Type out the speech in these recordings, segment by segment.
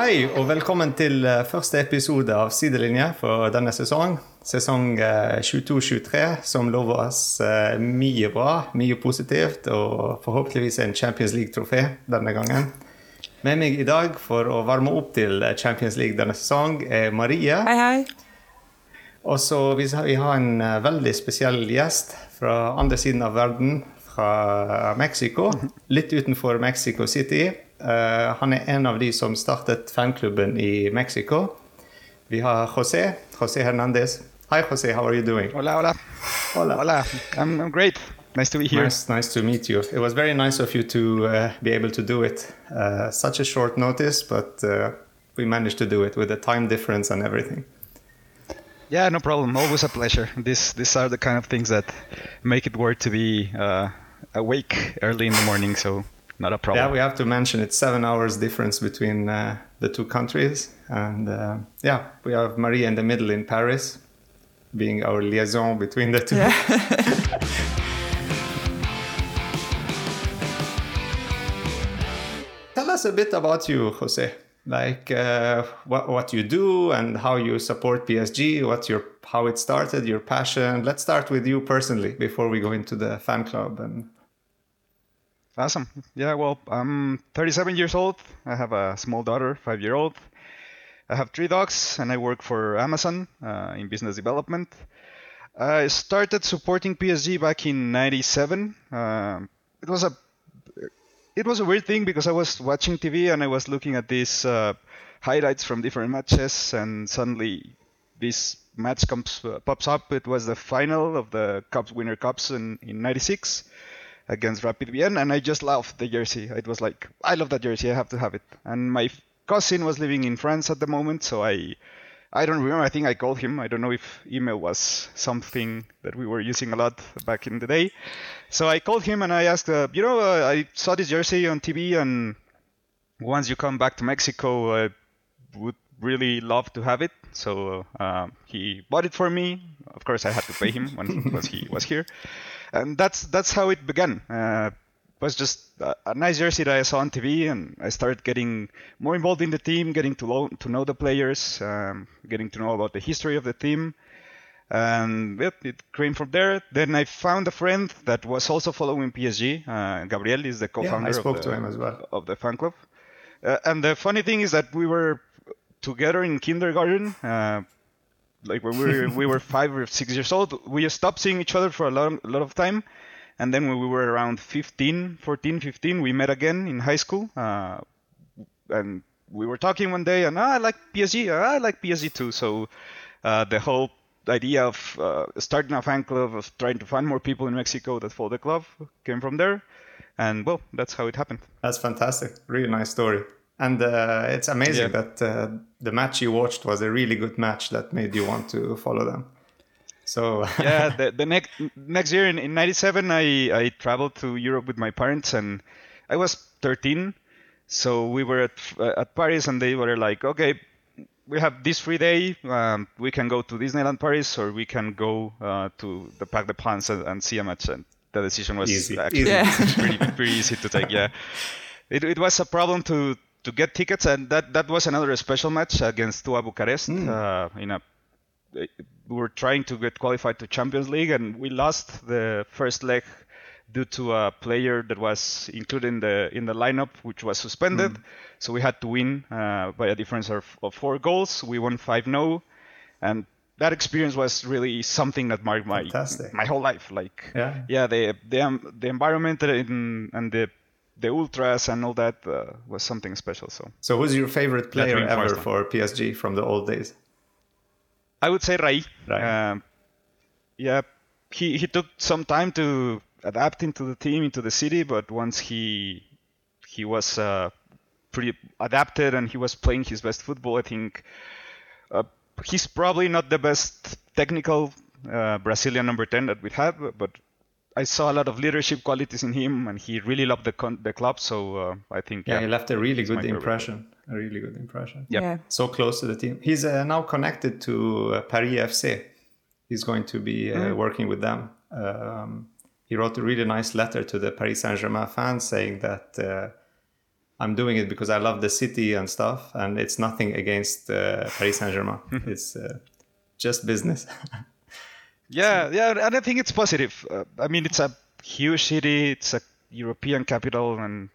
Hei, og velkommen til eh, første episode av Sidelinje for denne sesong. Sesong 22-23, eh, som lover oss eh, mye bra, mye positivt, og forhåpentligvis en Champions League-trofé denne gangen. Med meg i dag for å varme opp til Champions League denne sesong er Marie. Hei, hei. Og så vi har en veldig spesiell gjest fra andre siden av verden, fra Mexico. Litt utenfor Mexico City. Uh, han er en av de som startet fanklubben i Mexico. Vi har José. José Hernandez. Hi, José. How are you doing? Hola, hola. Hola. Hola. I'm, I'm great. Nice to be here. Nice, nice to meet you. It was very nice of you to uh, be able to do it. Uh, such a short notice, but we managed to do it with the time difference and everything. Yeah, no problem. Always a pleasure. This, these are the kind of things that make it worth to be uh, awake early in the morning. So not a problem. Yeah, we have to mention it's seven hours difference between uh, the two countries, and uh, yeah, we have Marie in the middle in Paris, being our liaison between the two. Yeah. Tell us a bit about you, Jose. Like uh, what what you do and how you support PSG. What's your how it started, your passion. Let's start with you personally before we go into the fan club and Awesome. Yeah, well, I'm 37 years old. I have a small daughter, five year old. I have three dogs, and I work for Amazon uh, in business development. I started supporting PSG back in '97. Uh, it was a it was a weird thing because I was watching TV and I was looking at these uh, highlights from different matches, and suddenly this match comes uh, pops up. It was the final of the Cups Winner Cups in '96 against Rapid Vienna, and I just loved the jersey. It was like, I love that jersey. I have to have it. And my cousin was living in France at the moment, so I, I don't remember. I think I called him. I don't know if email was something that we were using a lot back in the day. So I called him and I asked, uh, you know, uh, I saw this jersey on TV, and once you come back to Mexico, I would really love to have it. So uh, he bought it for me. Of course, I had to pay him when he was here and that's that's how it began. Uh, it was just a, a, nice jersey that I saw on TV, and I started getting more involved in the team, getting to lo- to know the players, um, getting to know about the history of the team, and yep, it came from there. Then I found a friend that was also following PSG. Uh, Gabriel is the co-founder yeah, I spoke of, the, to him as well. of the fan club. Uh, and the funny thing is that we were together in kindergarten. Uh, like when we were, we were five or six years old, we stopped seeing each other for a lot, a lot of time. And then when we were around 15, 14, 15, we met again in high school. Uh, and we were talking one day, and oh, I like PSG. I like PSG too. So uh, the whole idea of uh, starting a fan club, of trying to find more people in Mexico that follow the club, came from there. And well, that's how it happened. That's fantastic. Really nice story. And uh, it's amazing yeah. that uh, the match you watched was a really good match that made you want to follow them. So yeah, the, the next next year in, in '97, I I traveled to Europe with my parents, and I was 13. So we were at uh, at Paris, and they were like, okay, we have this free day. Um, we can go to Disneyland Paris, or we can go uh, to the Parc des Princes and, and, see a match. And the decision was easy. actually easy. Yeah. pretty, pretty easy to take. Yeah, it, it was a problem to to get tickets, and that that was another special match against Tua Bucharest. Mm. Uh, in a we were trying to get qualified to Champions League, and we lost the first leg due to a player that was included in the in the lineup, which was suspended. Mm. So we had to win uh, by a difference of, of four goals. We won 5-0, and that experience was really something that marked my Fantastic. my whole life. Like yeah, yeah the the um, the environment in, and the the ultras and all that uh, was something special. So, so who's your favorite player ever for PSG from the old days? I would say Rai. Rai. Um, yeah, he he took some time to adapt into the team, into the city, but once he he was uh, pretty adapted and he was playing his best football, I think uh, he's probably not the best technical uh, Brazilian number ten that we have, but I saw a lot of leadership qualities in him, and he really loved the con- the club. So uh, I think yeah, yeah, he left a really good impression. A really good impression. Yep. Yeah, so close to the team. He's uh, now connected to uh, Paris FC. He's going to be mm. working with them. Um, he wrote a really nice letter to the Paris Saint Germain fans saying that uh, I'm doing it because I love the city and stuff, and it's nothing against uh, Paris Saint Germain. it's uh, just business. yeah, yeah, and I think it's positive. Uh, I mean, it's a huge city. It's a European capital, and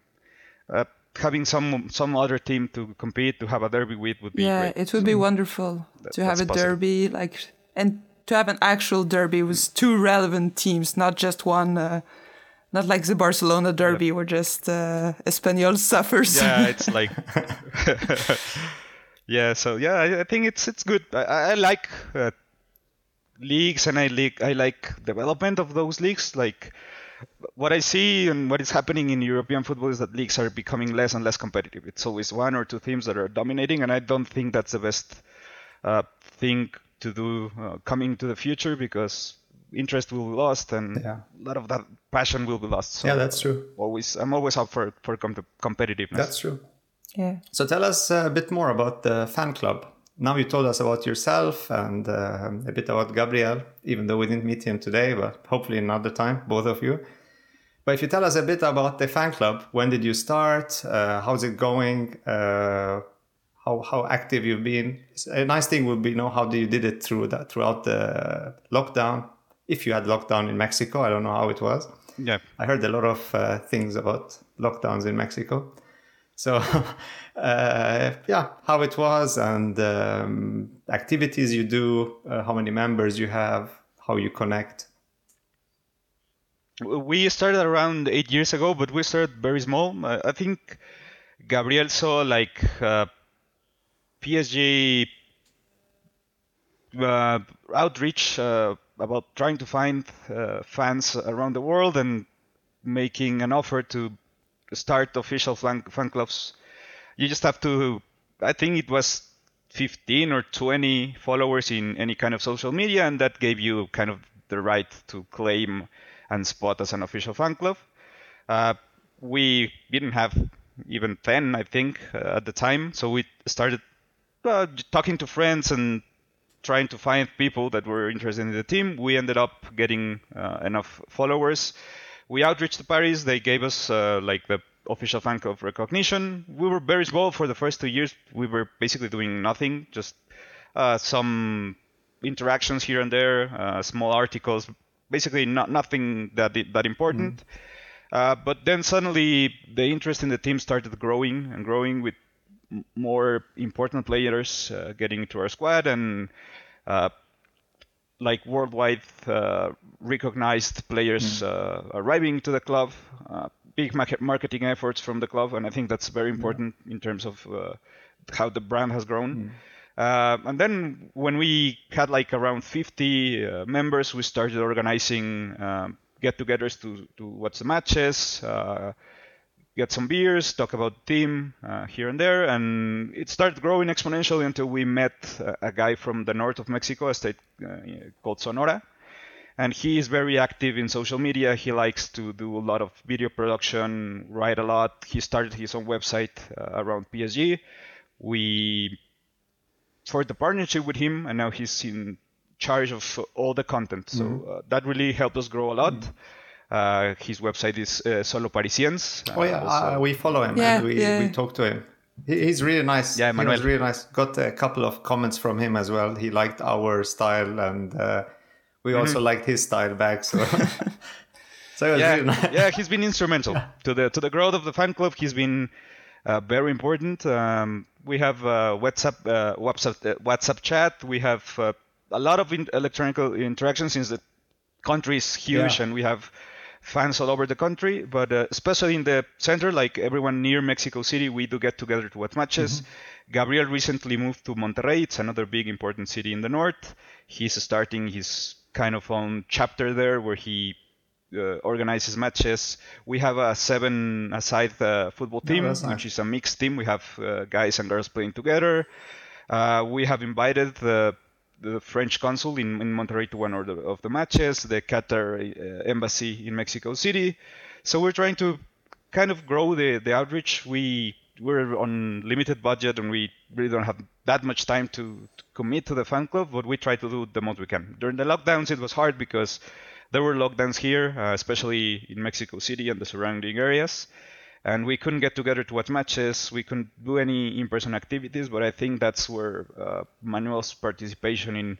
uh, having some some other team to compete to have a derby with would be yeah, great. it would be wonderful that- to have a positive. derby like and to have an actual derby with two relevant teams, not just one. Uh, not like the Barcelona derby where just uh, Espanyol suffers. yeah, it's like yeah. So yeah, I, I think it's it's good. I, I I like uh, leagues and I like I like development of those leagues. Like what I see and what is happening in European football is that leagues are becoming less and less competitive. It's always one or two teams that are dominating, and I don't think that's the best uh, thing to do uh, coming to the future because interest will be lost and Yeah. a lot of that passion will be lost. So yeah, that's true. always I'm always up for for com- competitiveness. That's true. yeah. So tell us a bit more about the fan club. Now you told us about yourself and uh, a bit about Gabriel, even though we didn't meet him today, but hopefully another time, both of you. But if you tell us a bit about the fan club, when did you start? Uh, how's it going? Uh, how how active you've been? A nice thing would be know how you did it through that throughout the lockdown. If you had lockdown in Mexico, I don't know how it was. Yeah. I heard a lot of uh, things about lockdowns in Mexico. So, uh, yeah, how it was and um, activities you do, uh, how many members you have, how you connect. We started around eight years ago, but we started very small. I I think Gabriel saw like uh, PSG uh, outreach uh, about trying to find uh, fans around the world and making an offer to start official fan, fan clubs. You just have to, I think it was 15 or 20 followers in any kind of social media, and that gave you kind of the right to claim and spot as an official fan club. Uh, we didn't have even 10, I think, uh, at the time, so we started uh, talking to friends and trying to find people that were interested in the team. We ended up getting uh, enough followers. We outreached to Paris. They gave us uh, like the official fan club recognition. We were very small for the first two years. We were basically doing nothing, just uh, some interactions here and there, uh, small articles, basically not nothing that that important. Uh, but then suddenly the interest in the team started growing and growing with m- more important players uh, getting into our squad and uh, like worldwide uh, recognized players uh, arriving to the club, uh, big market marketing efforts from the club, and I think that's very important in terms of uh, how the brand has grown. Uh, and then when we had like around 50 uh, members, we started organizing um, get-togethers to to watch the matches, uh, get some beers, talk about the team uh, here and there, and it started growing exponentially until we met a, a guy from the north of Mexico, a state uh, called Sonora. And he is very active in social media. He likes to do a lot of video production, write a lot. He started his own website uh, around PSG. We forged a partnership with him, and now he's in charge of all the content. So uh, that really helped us grow a lot. Uh, his website is uh, Solo Parisiens. Oh yeah, uh, we follow him Yeah, and we, yeah. we talk to him. He, he's really nice. Yeah, he was really nice. Got a couple of comments from him as well. He liked our style, and uh, we Mm-hmm. also liked his style back. So, so yeah, really nice. yeah, he's been instrumental to the to the growth of the fan club. He's been uh, very important. Um, we have uh, WhatsApp uh, WhatsApp uh, WhatsApp chat. We have uh, a lot of in- electronic interactions since the country is huge Yeah. and we have fans all over the country. But uh, especially in the center, like everyone near Mexico City, we do get together to watch matches. Gabriel recently moved to Monterrey. It's another big important city in the north. He's starting his kind of own chapter there where he uh, organizes matches. We have a seven-a-side uh, football team, nice. which is a mixed team. We have uh, guys and girls playing together. Uh, we have invited the, the French consul in, in Monterrey to one of the, of the matches, the Qatar uh, embassy in Mexico City. So we're trying to kind of grow the, the outreach. We we're on limited budget and we really don't have that much time to, to commit to the fan club, but we try to do the most we can. During the lockdowns, it was hard because there were lockdowns here, uh, especially in Mexico City and the surrounding areas. And we couldn't get together to watch matches. We couldn't do any in-person activities, but I think that's where uh, Manuel's participation in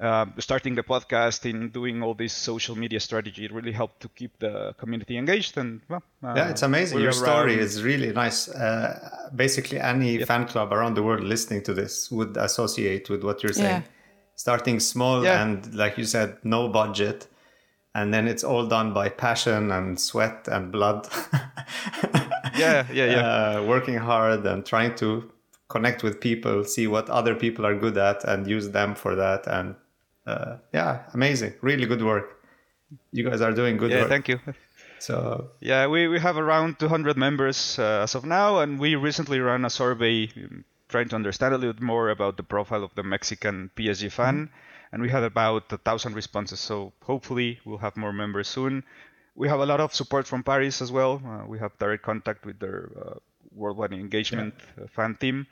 uh, starting the podcast, in doing all this social media strategy, it really helped to keep the community engaged. And well, uh, yeah, it's amazing. Your story is really nice. Uh, basically, any yep. fan club around the world listening to this would associate with what you're saying. Yeah. Starting small yeah. and, like you said, no budget and then it's all done by passion and sweat and blood. yeah, yeah, yeah. Uh, working hard and trying to connect with people, see what other people are good at, and use them for that. And uh, yeah, amazing, really good work. You guys are doing good yeah, work. thank you. So yeah, we, we have around 200 members uh, as of now, and we recently ran a survey um, trying to understand a little bit more about the profile of the Mexican PSG fan. Mm-hmm and we had about a thousand responses. So hopefully we'll have more members soon. We have a lot of support from Paris as well. Uh, we have direct contact with their uh, worldwide engagement yeah. Uh, fan team,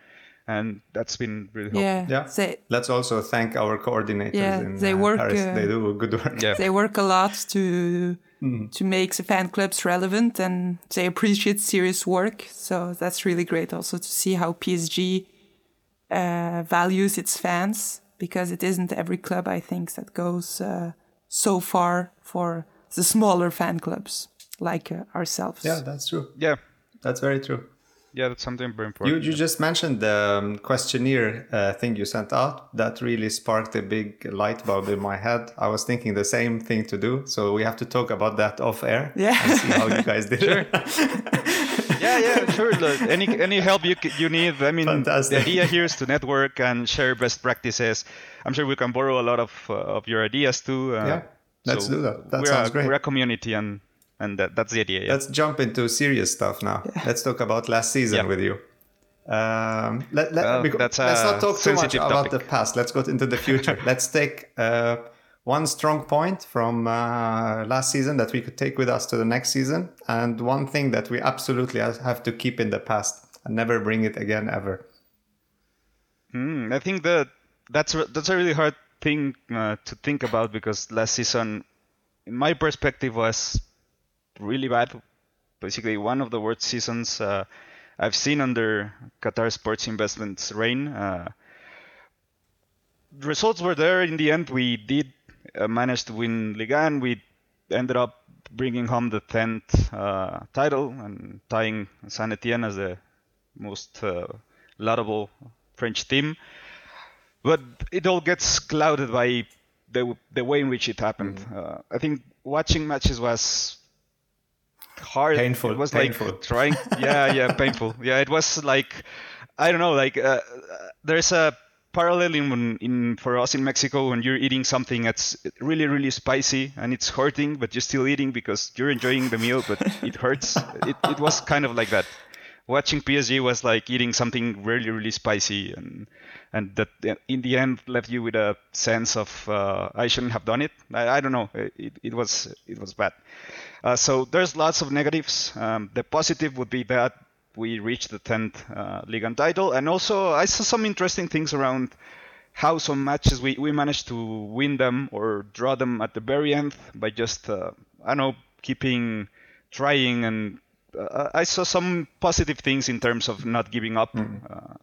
and that's been really helpful. Yeah, yeah. They, Let's also thank our coordinators yeah, in they uh, work, Paris. Uh, they do good work. Yeah. They work a lot to mm. to make the fan clubs relevant, and they appreciate serious work. So that's really great also to see how PSG uh, values its fans because it isn't every club I think that goes uh, so far for the smaller fan clubs like uh, ourselves. Yeah, that's true. Yeah, that's very true. Yeah, that's something very important. You, you yeah. just mentioned the um, questionnaire uh, thing you sent out. That really sparked a big light bulb in my head. I was thinking the same thing to do. So we have to talk about that off air. Yeah. And see how you guys did sure. yeah, yeah, sure. Look, any any help you you need. I mean, Fantastic. the idea here is to network and share best practices. I'm sure we can borrow a lot of uh, of your ideas too. Uh, yeah, let's so do that. That sounds a, great. We're a community, and and that, that's the idea. Yeah. Let's jump into serious stuff now. Yeah. Let's talk about last season yeah. with you. Um, let, let, well, let's not talk too much topic. about the past. Let's go into the future. let's take uh, one strong point from uh, last season that we could take with us to the next season, and one thing that we absolutely have to keep in the past and never bring it again ever. Mm, I think that that's that's a really hard thing uh, to think about because last season, in my perspective, was really bad. Basically, one of the worst seasons uh, I've seen under Qatar Sports Investments reign. Uh, results were there in the end. We did uh, managed to win Ligue 1. We ended up bringing home the 10th uh, title and tying Saint Etienne as the most uh, laudable French team. But it all gets clouded by the the way in which it happened. Mm-hmm. Uh, I think watching matches was hard. Painful. It was painful. like trying. Yeah, yeah, painful. Yeah, it was like I don't know. Like uh, there's a parallel in, in for us in Mexico when you're eating something that's really really spicy and it's hurting, but you're still eating because you're enjoying the meal, but it hurts. it, it was kind of like that. Watching PSG was like eating something really really spicy and and that in the end left you with a sense of uh, I shouldn't have done it. I, I don't know. It, it was it was bad. Uh, so there's lots of negatives. Um, the positive would be that we reached the 10th uh, Ligue 1 title. And also, I saw some interesting things around how some matches we, we managed to win them or draw them at the very end by just, uh, I don't know, keeping trying. And uh, I saw some positive things in terms of not giving up. Mm-hmm.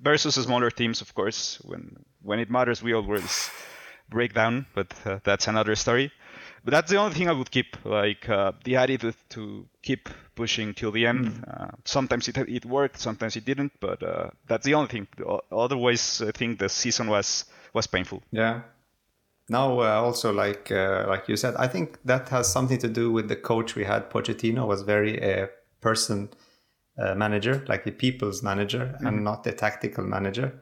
versus smaller teams, of course. When when it matters, we always break down, but uh, that's another story. But that's the only thing I would keep, like uh, the attitude to keep pushing till the end. Mm. Uh, sometimes it it worked, sometimes it didn't, but uh, that's the only thing. Otherwise, I think the season was was painful. Yeah. Now, uh, also like uh, like you said, I think that has something to do with the coach we had. Pochettino was very a person uh, manager, like a people's manager, mm. and not a tactical manager.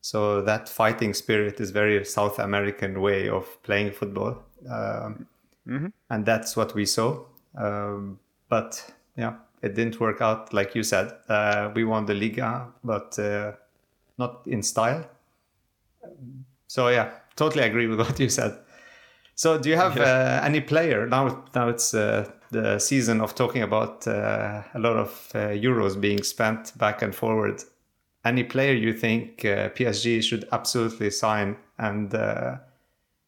So that fighting spirit is very South American way of playing football um, mm-hmm. and that's what we saw. Um, but yeah, it didn't work out like you said. Uh, we won the Liga, but uh, not in style. So yeah, totally agree with what you said. So do you have uh, any player now? Now it's uh, the season of talking about uh, a lot of uh, euros being spent back and forward. Any player you think PSG should absolutely sign and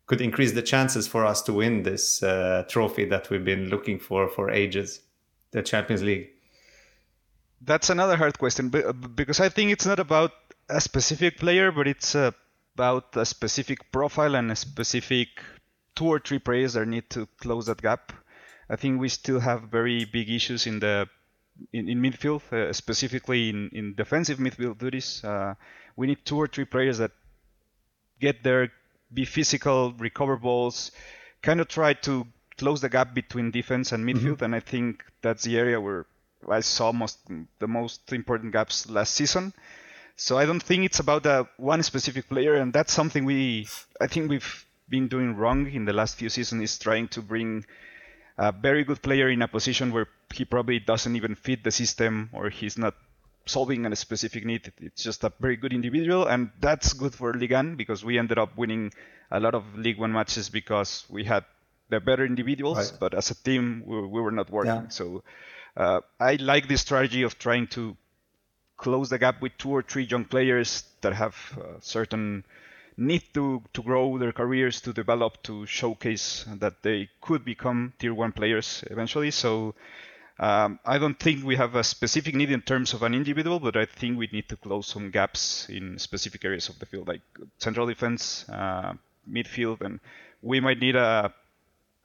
could increase the chances for us to win this uh, trophy that we've been looking for for ages, the Champions League. That's another hard question because I think it's not about a specific player, but it's about a specific profile and a specific two or three players that need to close that gap. I think we still have very big issues in the in, in midfield, uh, specifically in, in defensive midfield duties. Uh, we need two or three players that get there, be physical, recover balls, kind of try to close the gap between defense and midfield. Mm-hmm. And I think that's the area where I saw most the most important gaps last season. So I don't think it's about uh, one specific player, and that's something we I think we've been doing wrong in the last few seasons is trying to bring a very good player in a position where he probably doesn't even fit the system or he's not solving a specific need. It's just a very good individual, and that's good for Ligue 1 because we ended up winning a lot of League One matches because we had the better individuals, right. but as a team, we, we were not working. Yeah. So uh, I like this strategy of trying to close the gap with two or three young players that have certain need to, to grow their careers, to develop, to showcase that they could become tier one players eventually. So um, I don't think we have a specific need in terms of an individual, but I think we need to close some gaps in specific areas of the field, like central defense, uh, midfield, and we might need a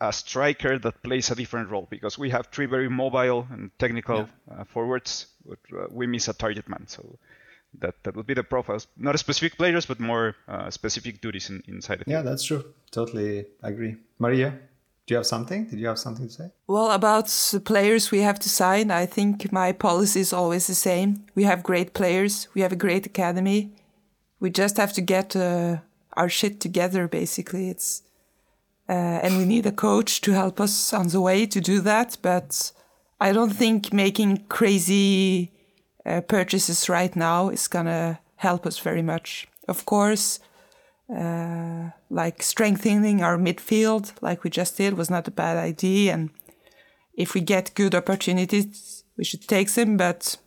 a striker that plays a different role because we have three very mobile and technical yeah. uh, forwards, but uh, we miss a target man. So that that would be the profiles, not specific players, but more uh, specific duties in, inside the Yeah, that's true. Totally agree. Maria, do you have something? Did you have something to say? Well, about the players we have to sign, I think my policy is always the same. We have great players. We have a great academy. We just have to get uh, our shit together. Basically, it's uh, and we need a coach to help us on the way to do that. But I don't think making crazy uh, purchases right now is gonna help us very much. Of course, uh, like strengthening our midfield, like we just did, was not a bad idea. And if we get good opportunities, we should take them, but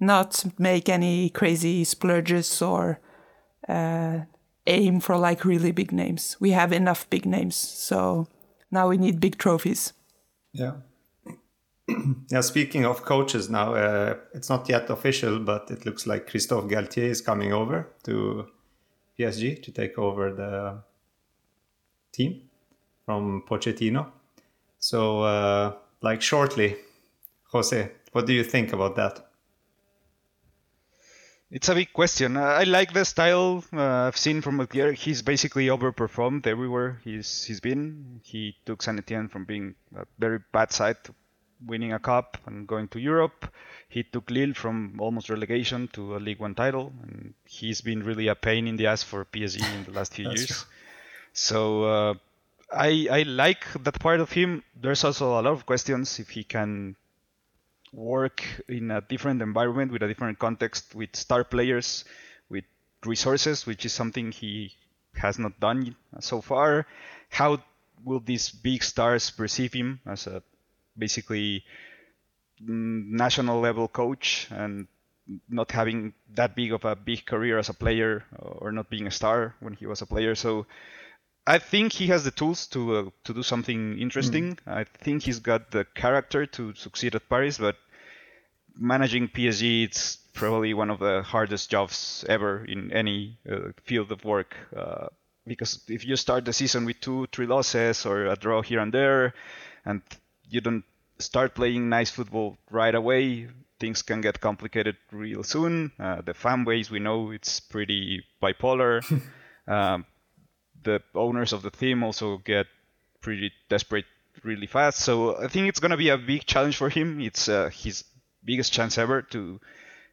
not make any crazy splurges or uh, aim for like really big names. We have enough big names, so now we need big trophies. Yeah. yeah, speaking of coaches now, uh, it's not yet official, but it looks like Christophe Galtier is coming over to PSG to take over the team from Pochettino. So, uh, like shortly, Jose, what do you think about that? It's a big question. I like the style uh, I've seen from Galtier. He's basically overperformed everywhere he's he's been. He took Saint Etienne from being a very bad side to winning a cup and going to Europe. He took Lille from almost relegation to a League One title, and he's been really a pain in the ass for PSG in the last few years. True. So uh, I I like that part of him. There's also a lot of questions if he can work in a different environment with a different context with star players with resources, which is something he has not done so far. How will these big stars perceive him as a basically national level coach and not having that big of a big career as a player or not being a star when he was a player. So I think he has the tools to uh, to do something interesting. Mm. I think he's got the character to succeed at Paris, but managing PSG it's probably one of the hardest jobs ever in any uh, field of work. Uh, because if you start the season with two, three losses or a draw here and there, and you don't start playing nice football right away, things can get complicated real soon. Uh, the fan base, we know it's pretty bipolar. um, the owners of the team also get pretty desperate really fast. So I think it's going to be a big challenge for him. It's uh, his biggest chance ever to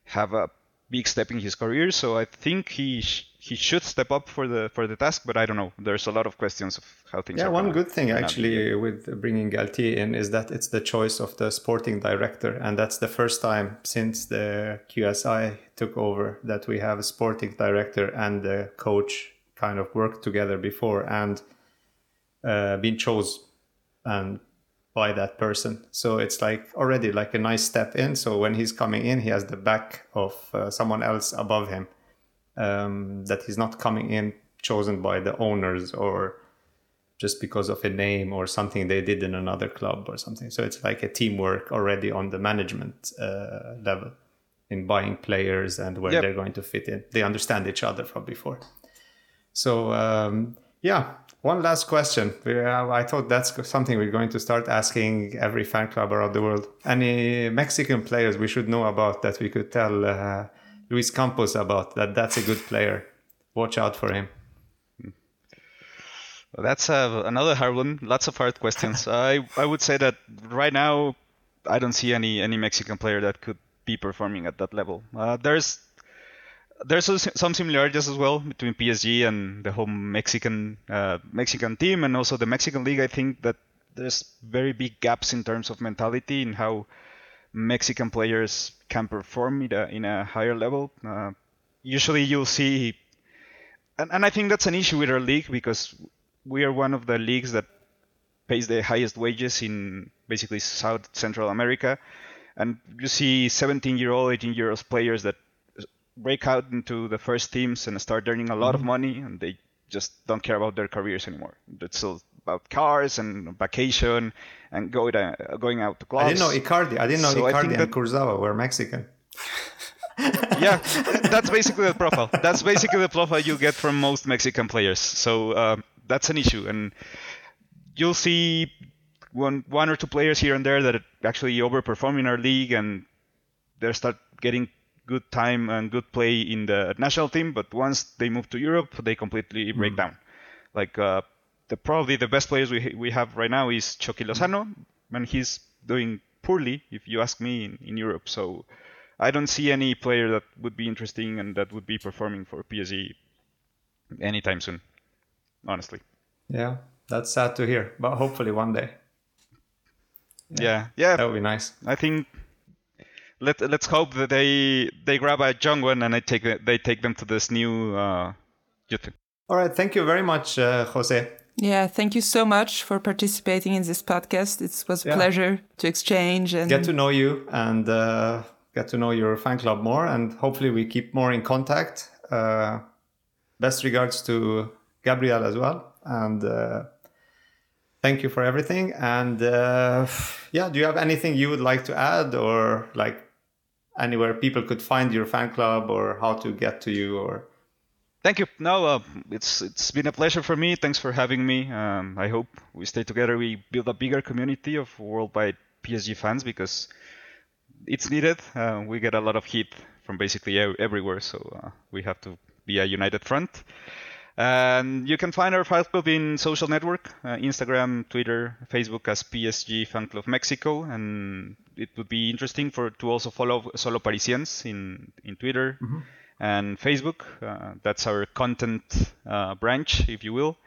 have a big step in his career. So I think he sh- he should step up for the for the task. But I don't know. There's a lot of questions of how things. Yeah, one good thing actually with bringing Galtier in is that it's the choice of the sporting director, and that's the first time since the QSI took over that we have a sporting director and the coach kind of worked together before and uh, been chosen and by that person. So it's like already like a nice step in. So when he's coming in, he has the back of uh, someone else above him. Um, that he's not coming in chosen by the owners or just because of a name or something they did in another club or something. So it's like a teamwork already on the management uh, level. in buying players and where Yep. they're going to fit in. They understand each other from before. So um, yeah, one last question. We have, I thought that's something we're going to start asking every fan club around the world. Any Mexican players we should know about that we could tell uh, Luis Campos about that that's a good player. Watch out for him. That's uh, another hard one. Lots of hard questions. I I would say that right now, I don't see any any Mexican player that could be performing at that level. Uh, there's there's some similarities as well between PSG and the home Mexican uh, Mexican team, and also the Mexican league. I think that there's very big gaps in terms of mentality in how Mexican players can perform in a, in a higher level. Uh, usually, you'll see and, and I think that's an issue with our league because we are one of the leagues that pays the highest wages in basically South Central America, and you see 17-year-old, 18-year-old players that break out into the first teams and start earning a lot of money, and they just don't care about their careers anymore. It's all about cars and vacation and go to, going out to clubs. I didn't know Icardi. I didn't know So I Icardi think and that- Kurzawa were Mexican. yeah, that's basically the profile. That's basically the profile you get from most Mexican players. So uh, that's an issue, and you'll see one one or two players here and there that actually overperform in our league, and they start getting good time and good play in the national team. But once they move to Europe, they completely break down. Like uh, the probably the best players we we have right now is Chucky Lozano, and he's doing poorly, if you ask me, in, in Europe. So. I don't see any player that would be interesting and that would be performing for PSG anytime soon. Honestly. Yeah, that's sad to hear, but hopefully one day Yeah. Yeah. that would be nice. I think let let's hope that they they grab a young one and they take they take them to this new uh youth. All right, thank you very much, uh, Jose. Yeah, thank you so much for participating in this podcast. It was a Yeah. pleasure to exchange and Get to know you and uh, get to know your fan club more, and hopefully we keep more in contact. Uh, best regards to Gabriel as well, and uh, thank you for everything. And uh, yeah, do you have anything you would like to add, or like anywhere people could find your fan club, or how to get to you, or Thank you. No, uh, it's it's been a pleasure for me. Thanks for having me. Um, I hope we stay together. We build a bigger community of worldwide PSG fans because it's needed. Uh, we get a lot of heat from basically everywhere, so uh, we have to be a united front. And you can find our fan club in social network, uh, Instagram, Twitter, Facebook as PSG Fan Club Mexico, and it would be interesting for to also follow Solo Parisiens in in Twitter and Facebook. Uh, that's our content uh, branch, if you will.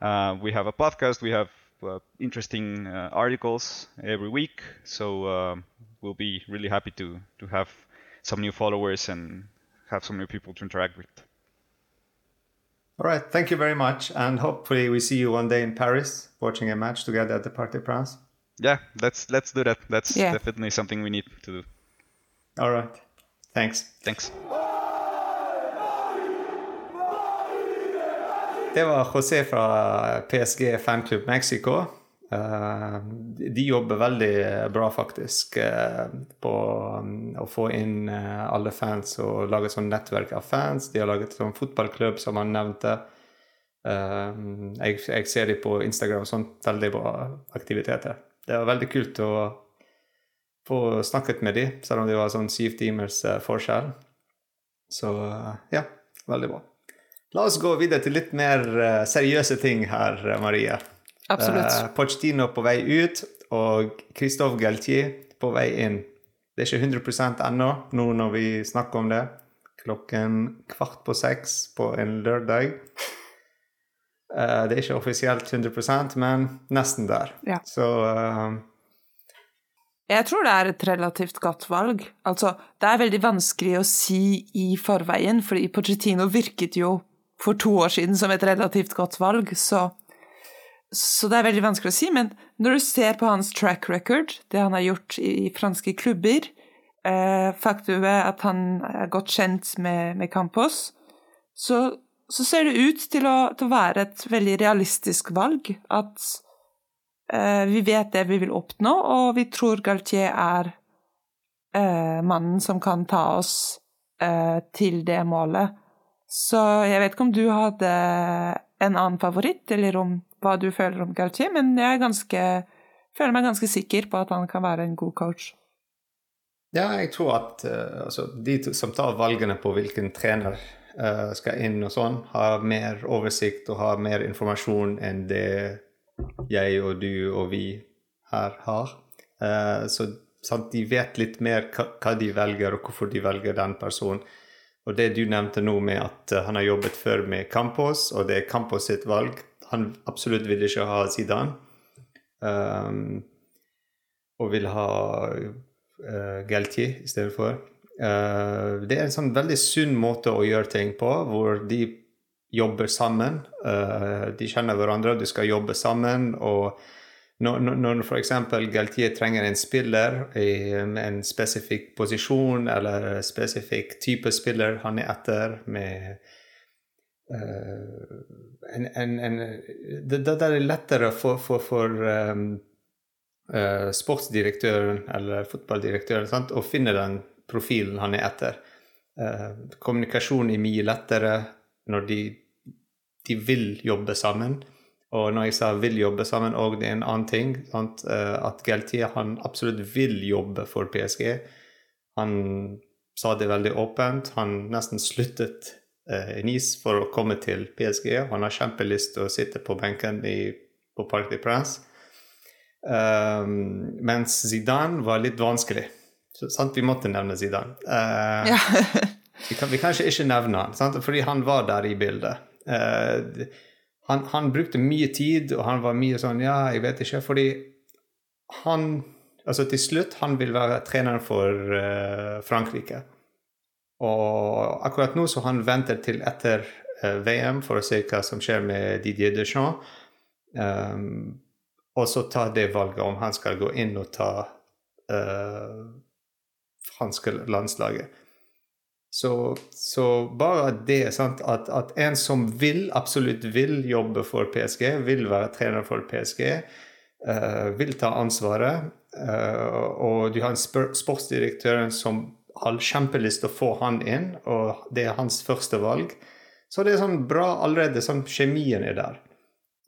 Uh, we have a podcast. We have uh, interesting uh, articles every week. So uh, we'll be really happy to to have some new followers and have some new people to interact with. All right, thank you very much, and hopefully we see you one day in Paris watching a match together at the Parc des Princes. Yeah, let's let's do that. That's Yeah. definitely something we need to do. All right, thanks. Thanks. Det var José fra PSG Fanklubb Mexico. Eh, de jobber veldig bra, faktisk, eh, på um, å få inn eh, alle fans og lage sånn nettverk av fans. De har laget sånn fotballklubb, som han nevnte. Jeg, jeg ser de på Instagram, sånn veldig bra aktiviteter. Det var veldig kult å få snakket med dem, selv om det var sånn syv timers eh, forskjell. Så eh, ja, veldig bra. La oss gå videre til litt mer eh, seriøse ting her, Marie. Absolutt. Eh, Pochettino på vei ut, og Christophe Galtier på vei inn. Det er ikke 100% ennå, nå når vi snakker om det. Klokken kvart på seks på en lørdag. Eh, det er ikke offisielt 100 men nesten der. Ja. Så eh, Jeg tror det er et relativt godt valg. Altså, det er veldig vanskelig å si i forveien, fordi Pochettino virket jo for to år siden som et relativt godt valg, så, så det er veldig vanskelig å si. Men når du ser på hans track record, det han har gjort i, i franske klubber, eh, faktumet at han er godt kjent med, med Campos, så, så ser det ut til å, til å være et veldig realistisk valg. At Eh, vi vet det vi vil oppnå, og vi tror Galtier er eh, mannen som kan ta oss eh, til det målet. Så jeg vet ikke om du hadde en annen favoritt, eller om hva du føler om Galtier, men jeg ganske, føler meg ganske sikker på at han kan være en god coach. Ja, jeg tror at uh, altså, de som tar valgene på hvilken trener uh, skal inn og sånn, har mer oversikt og har mer informasjon enn det jeg og du og vi her har. Uh, så sant, de vet litt mer hva, de velger, og hvorfor de velger den personen. Og det du nevnte nå med at han har jobbet før med Campos, og det er Campos sitt valg Han absolutt vil ikke ha Zidane. Um, og vil ha uh, Galtier i stedet for. Uh, det er en sånn veldig sunn måte å gjøre ting på, hvor de jobber sammen. Uh, de kjenner hverandre, du skal jobbe sammen. og når, når f.eks. Galtier trenger en spiller i en spesifikk posisjon eller spesifikk type spiller han er etter med uh, en, en, en, det, det, er lettere for, for, for um, sportsdirektøren eller fotballdirektøren sant? å finne den profilen han er etter. Uh, kommunikasjon er mye lettere når de, de, vil jobbe sammen. Og når jeg sa 'vil jobbe sammen', og det er en annen ting sant? Uh, At Geltier han absolutt vil jobbe for PSG. Han sa det veldig åpent. Han nesten sluttet i Nice for å komme til PSG. Han har kjempelyst til å sitte på benken i, på Parc de Prince. Um, mens Zidane var litt vanskelig. Så, sant? Vi måtte nevne Zidane. Uh, ja. vi, kan, vi kan ikke nevne han, sant? fordi han var der i bildet. Uh, han, han, brukte mye tid, og han var mye sånn Ja, jeg vet ikke. Fordi han Altså, til slutt, han vil være treneren for uh, Frankrike. Og akkurat nå så han venter til etter VM for å se hva som skjer med Didier Deschamps. Um, og så ta det valget om han skal gå inn og ta uh, franske landslaget. Så, så, bare det sant, at, at, en som vil, absolutt vil jobbe for PSG, vil være trener for PSG, uh, eh, vil ta ansvaret, uh, og du har en sportsdirektør som har kjempelyst til å få han inn, og det er hans første valg. Så det er sånn bra allerede, sånn kjemien er der.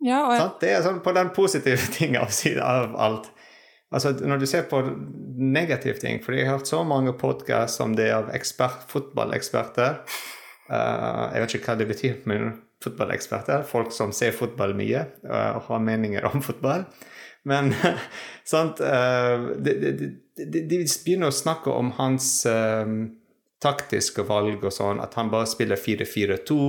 Ja, jeg... Det er sånn på den positive ting av, av alt. Altså, når du ser på negative ting For jeg har hørt så mange podkast om det av ekspert, fotballeksperter. Uh, jeg vet ikke hva det betyr, men fotballeksperter. Folk som ser fotball mye uh, og har meninger om fotball. Men sant uh, de, de, de, de, begynner å snakke om hans taktiske valg og sånn, at han bare spiller 4-4-2.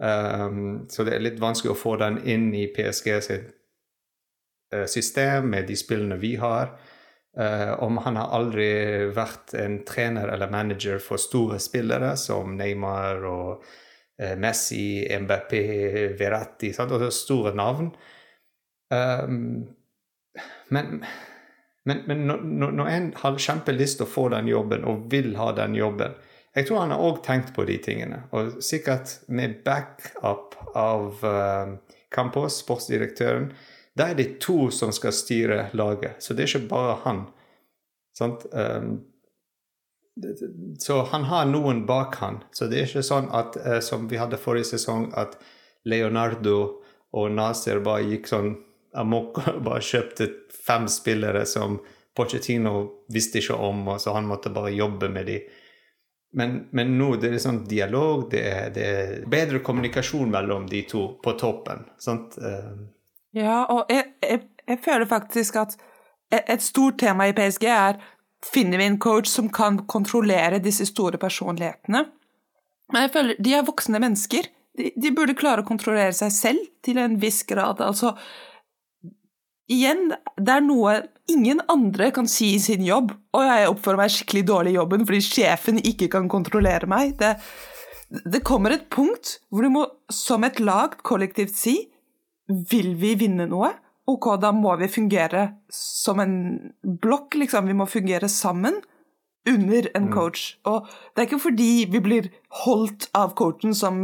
Um, så det er litt vanskelig å få den inn i PSG sitt system med de spillene vi har. Uh, om han har aldri vært en trener eller manager for store spillere som Neymar og uh, Messi, MBP, Veratti sant? Og store navn. Um, men, men, men når, når en har kjempelyst til å få den jobben og vil ha den jobben, jeg tror han har òg tenkt på de tingene, og sikkert med backup av uh, Campos, sportsdirektøren. Da er det to som skal styre laget, så det er ikke bare han. Um, så han har noen bak han. Så det er ikke sånn at, uh, som vi hadde forrige sesong, at Leonardo og Nasir bare gikk sånn amok og bare kjøpte fem spillere som Pochettino visste ikke om, og så han måtte bare jobbe med dem. Men, men nå det er sånn dialog, det er, det er, bedre kommunikasjon mellom de to på toppen. Sant? Eh, ja, og jeg, jeg, jeg føler faktisk at et stort tema i PSG er finner vi en coach som kan kontrollere disse store personlighetene. Men jeg føler de er voksne mennesker. De, de burde klare å kontrollere seg selv til en viss grad. Altså, igjen, det er noe ingen andre kan si i sin jobb, og jeg oppfører meg skikkelig dårlig i jobben fordi sjefen ikke kan kontrollere meg. Det, det kommer et punkt hvor du må som et lag kollektivt si vil vi vinne noe? Ok, da må vi fungere som en blokk, liksom. Vi må fungere sammen under en mm. coach. Og det er ikke fordi vi blir holdt av coachen som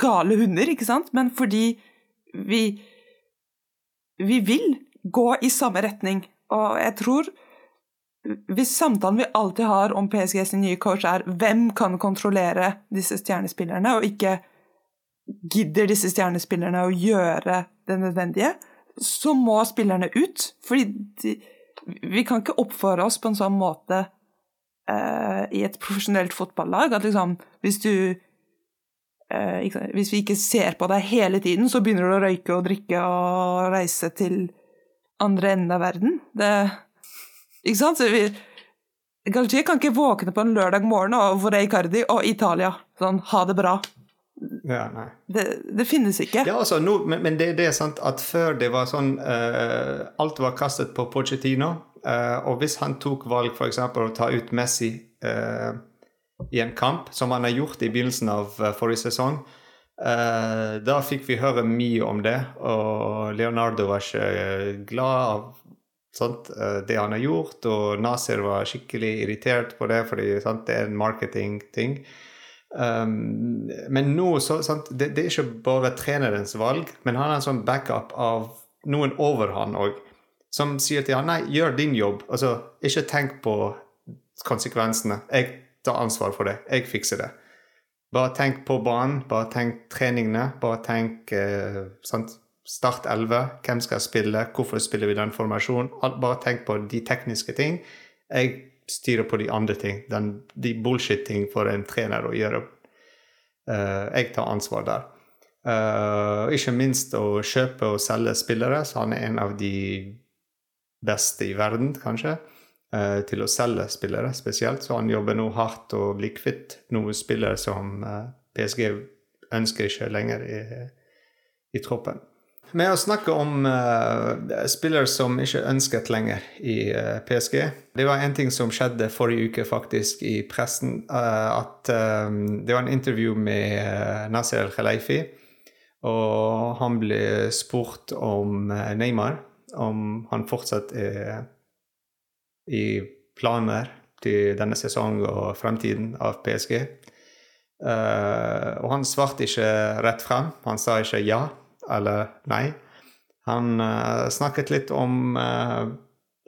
gale hunder, ikke sant, men fordi vi vi vil gå i samme retning. Og jeg tror hvis samtalen vi alltid har om PSG sin nye coach, er hvem kan kontrollere disse stjernespillerne, og ikke gidder disse stjernespillerne å gjøre det nødvendige, så må spillerne ut. Fordi de, vi kan ikke oppføre oss på en sånn måte uh, i et profesjonelt fotballag at liksom hvis du uh, Hvis vi ikke ser på deg hele tiden, så begynner du å røyke og drikke og reise til andre enden av verden. Det ikke sant? Så kan ikke våkne på en lørdag morgen og hvor i Cardi og Italia. Sånn, ha det bra. Ja. Det, det finnes ikke. Ja, altså, no, men, men det, det, er sant at før det var sånn uh, Alt var kastet på Pochettino. Uh, og hvis han tok valg f.eks. å ta ut Messi uh, i en kamp, som han har gjort i begynnelsen av forrige sesong, da fikk vi høre mye om det. Og Leonardo var ikke glad av sant, det han har gjort, og Nasir var skikkelig irritert på det, fordi sant, det er en marketingting. Um, men nå så, sant, det, det, er ikke bare trenerens valg, men han har en sånn backup av noen over han òg, som sier til han nei, gjør din jobb. Altså, ikke tenk på konsekvensene. Jeg tar ansvar for det. Jeg fikser det. Bare tenk på banen, bare tenk treningene, bare tenk eh, sant, Start 11, hvem skal spille, hvorfor spiller vi den formasjonen? Bare tenk på de tekniske ting. Jeg styrer på de andre ting. Den, de bullshit-ting for en trener å gjøre. Uh, jeg tar ansvar der. Uh, ikke minst å kjøpe og selge spillere, så han er en av de beste i verden, kanskje, uh, til å selge spillere spesielt. Så han jobber nå hardt og blir kvitt noen spillere som PSG ønsker ikke lenger i, i troppen. Med å snakke om uh, spillere som ikke ønsket lenger i uh, PSG. Det var en ting som skjedde forrige uke faktisk i pressen. Uh, at det var en intervju med Nasser El-Khelaifi. Og han ble spurt om Neymar, om han fortsatt er i planer til denne sesongen og fremtiden av PSG. og han svarte ikke rett frem. Han sa ikke ja eller nei. Han uh, snakket litt om uh,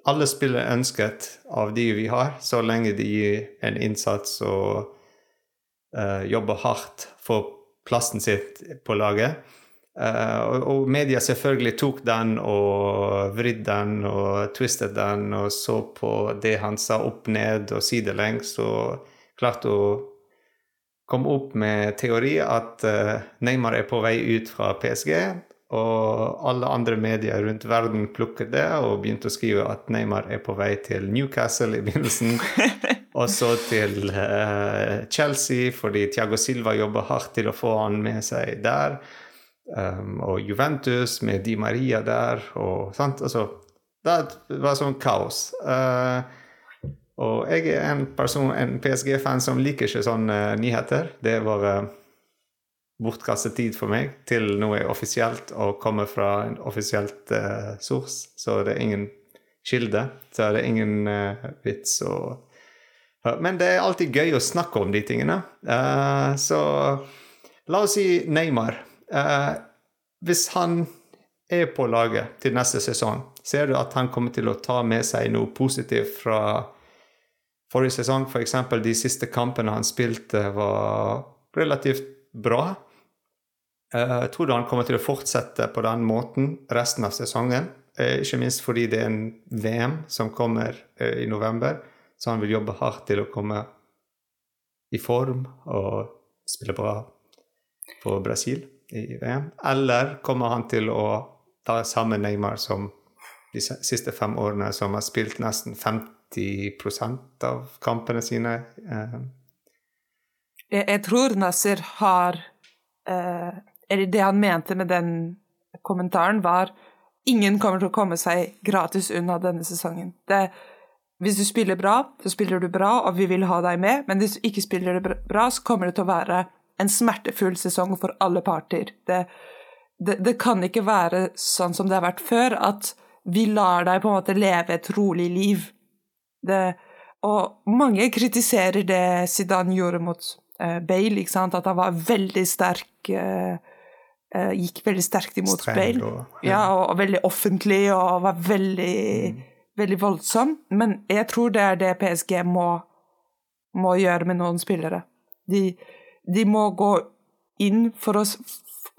alle spillere ønsket av de vi har, så lenge de gir en innsats og uh, jobber hardt for plassen sitt på laget. Og, og, media selvfølgelig tok den og vridde den og twistet den og så på det han sa opp ned og sidelengs og klarte å kom opp med teori at uh, Neymar er på vei ut fra PSG. Og alle andre medier rundt verden plukket det og begynte å skrive at Neymar er på vei til Newcastle i begynnelsen. og så til uh, Chelsea, fordi Tiago Silva jobber hardt til å få han med seg der. Um, og Juventus med Di Maria der. og sant, altså, Det var sånn kaos. Uh, og jeg er en person, en PSG-fan som liker ikke sånne nyheter. Det var bortkastet tid for meg til noe offisielt og kommer fra en offisielt uh, source. Så det er ingen kilde. Så det er ingen uh, vits å Men det er alltid gøy å snakke om de tingene. Så la oss si Neymar. hvis han er på laget til neste sesong, ser du at han kommer til å ta med seg noe positivt fra Forrige sesong, f.eks. For de siste kampene han spilte, var relativt bra. Eh, jeg tror han kommer til å fortsette på den måten resten av sesongen. Eh, ikke minst fordi det er en VM som kommer eh, i november, så han vil jobbe hardt til å komme i form og spille bra for Brasil i VM. Eller kommer han til å ta samme Neymar som de siste fem årene, som har spilt nesten 50 av kampene sine. Eh. Jeg, jeg, tror Nasser har eh, Eller det han mente med den kommentaren, var ingen kommer til å komme seg gratis unna denne sesongen. Det, hvis du spiller bra, så spiller du bra, og vi vil ha deg med. Men hvis du ikke spiller bra, så kommer det til å være en smertefull sesong for alle parter. Det, det, det kan ikke være sånn som det har vært før, at vi lar deg på en måte leve et rolig liv. Det, og mange kritiserer det Zidane gjorde mot uh, Bale, at han var veldig sterk uh, uh, Gikk veldig sterkt imot Streng, Bale. Og, ja. ja og, og, veldig offentlig og var veldig mm. veldig voldsom, men jeg tror det er det PSG må, må gjøre med noen spillere. De, de må gå inn for å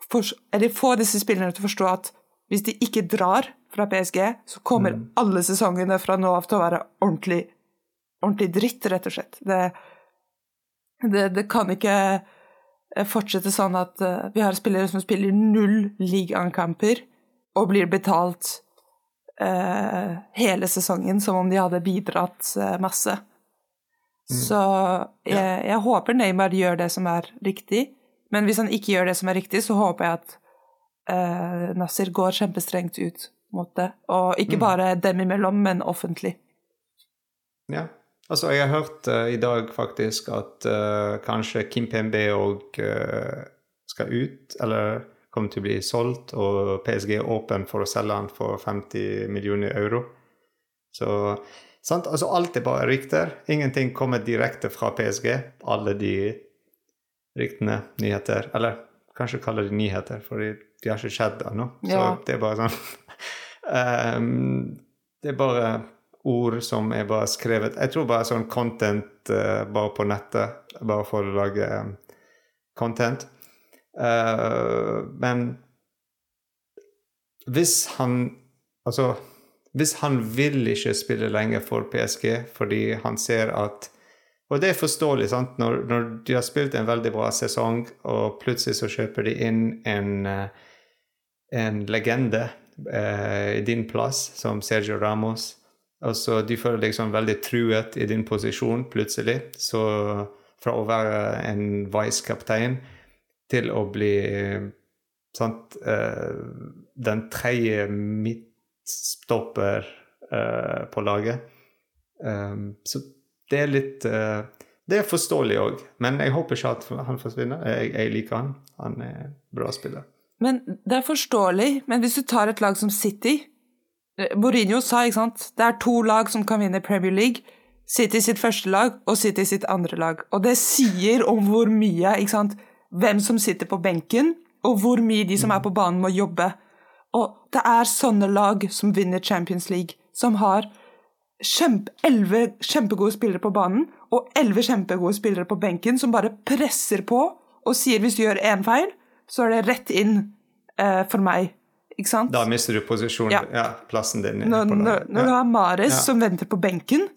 for, eller få disse spillerne til å forstå at hvis de ikke drar fra PSG, så kommer mm. alle sesongene fra nå av til å være ordentlig, ordentlig dritt, rett og slett. Det, det, det kan ikke eh, fortsette sånn at uh, vi har spillere som spiller null ligakamper og blir betalt uh, hele sesongen som om de hadde bidratt uh, masse. Mm. Så jeg, jeg, håper Neymar gjør det som er riktig, men hvis han ikke gjør det som er riktig, så håper jeg at uh, Nasser går kjempestrengt ut mot det. Og ikke mm. bare dem imellom, men offentlig. Ja. Altså, jeg har hørt uh, i dag faktisk at uh, kanskje Kim PMB òg skal ut, eller kommer til å bli solgt, og PSG er åpen for å selge han for 50 millioner euro. Så sant? Altså, alt er bare rykter. Ingenting kommer direkte fra PSG. Alle de ryktene, nyheter. Eller kanskje kaller de nyheter, for de har ikke skjedd ennå. Så ja. det er bare sånn um, Det er bare ord som er bare skrevet Jeg tror bare sånn content uh, bare på nettet, bare for å lage um, content. Uh, men hvis han Altså, hvis han vil ikke spille lenger for PSG fordi han ser at og det er forståelig, sant? Når, når, de har spilt en veldig bra sesong, og plutselig så kjøper de inn en, eh, en legende eh, i din plass, som Sergio Ramos. Og så De føler liksom veldig truet i din posisjon plutselig. Så fra å være en vice-kaptein til å bli sant, eh, den tredje midtstopper eh, på laget. Um, så det er litt Det er forståelig òg, men jeg håper ikke at han forsvinner. Jeg, jeg, liker han. Han er bra spiller. Men Det er forståelig, men hvis du tar et lag som City eh, Mourinho sa ikke sant, det er to lag som kan vinne Premier League. City sitt første lag og City sitt andre lag. Og det sier om hvor mye ikke sant, Hvem som sitter på benken, og hvor mye de som er på banen, må jobbe. Og det er sånne lag som vinner Champions League, som har kjempe, kjempegode spillere på banen og elleve kjempegode spillere på benken som bare presser på og sier hvis du gjør én feil, så er det rett inn eh, for meg. Ikke sant? Da mister du posisjonen, ja. ja plassen din. Når, når, når du har Mares ja. som venter på benken,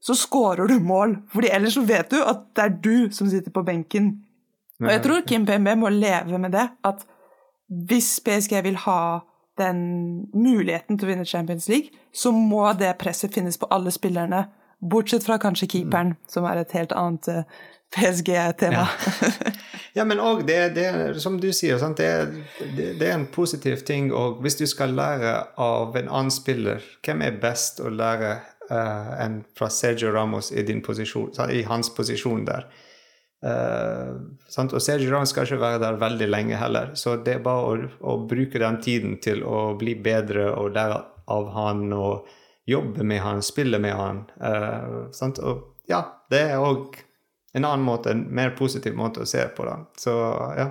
så scorer du mål. Fordi ellers så vet du at det er du som sitter på benken. Og jeg tror Kim PMB må leve med det. At hvis PSG vil ha den muligheten til å vinne Champions League, så må det presset finnes på alle spillerne. Bortsett fra kanskje keeperen, mm. som er et helt annet eh, PSG-tema. Ja. ja. men òg det, det, som du sier, det, det, det, er en positiv ting. Og hvis du skal lære av en annen spiller, hvem er best å lære uh, enn fra Sergio Ramos i, posisjon, i hans posisjon der? Uh, og Sergio Ramos skal ikke være der veldig lenge heller, så det er bare å, å, bruke den tiden til å bli bedre og lære av han og jobbe med han, spille med han. Uh, og ja, det er òg en annen måte, en mer positiv måte å se på det. Så ja.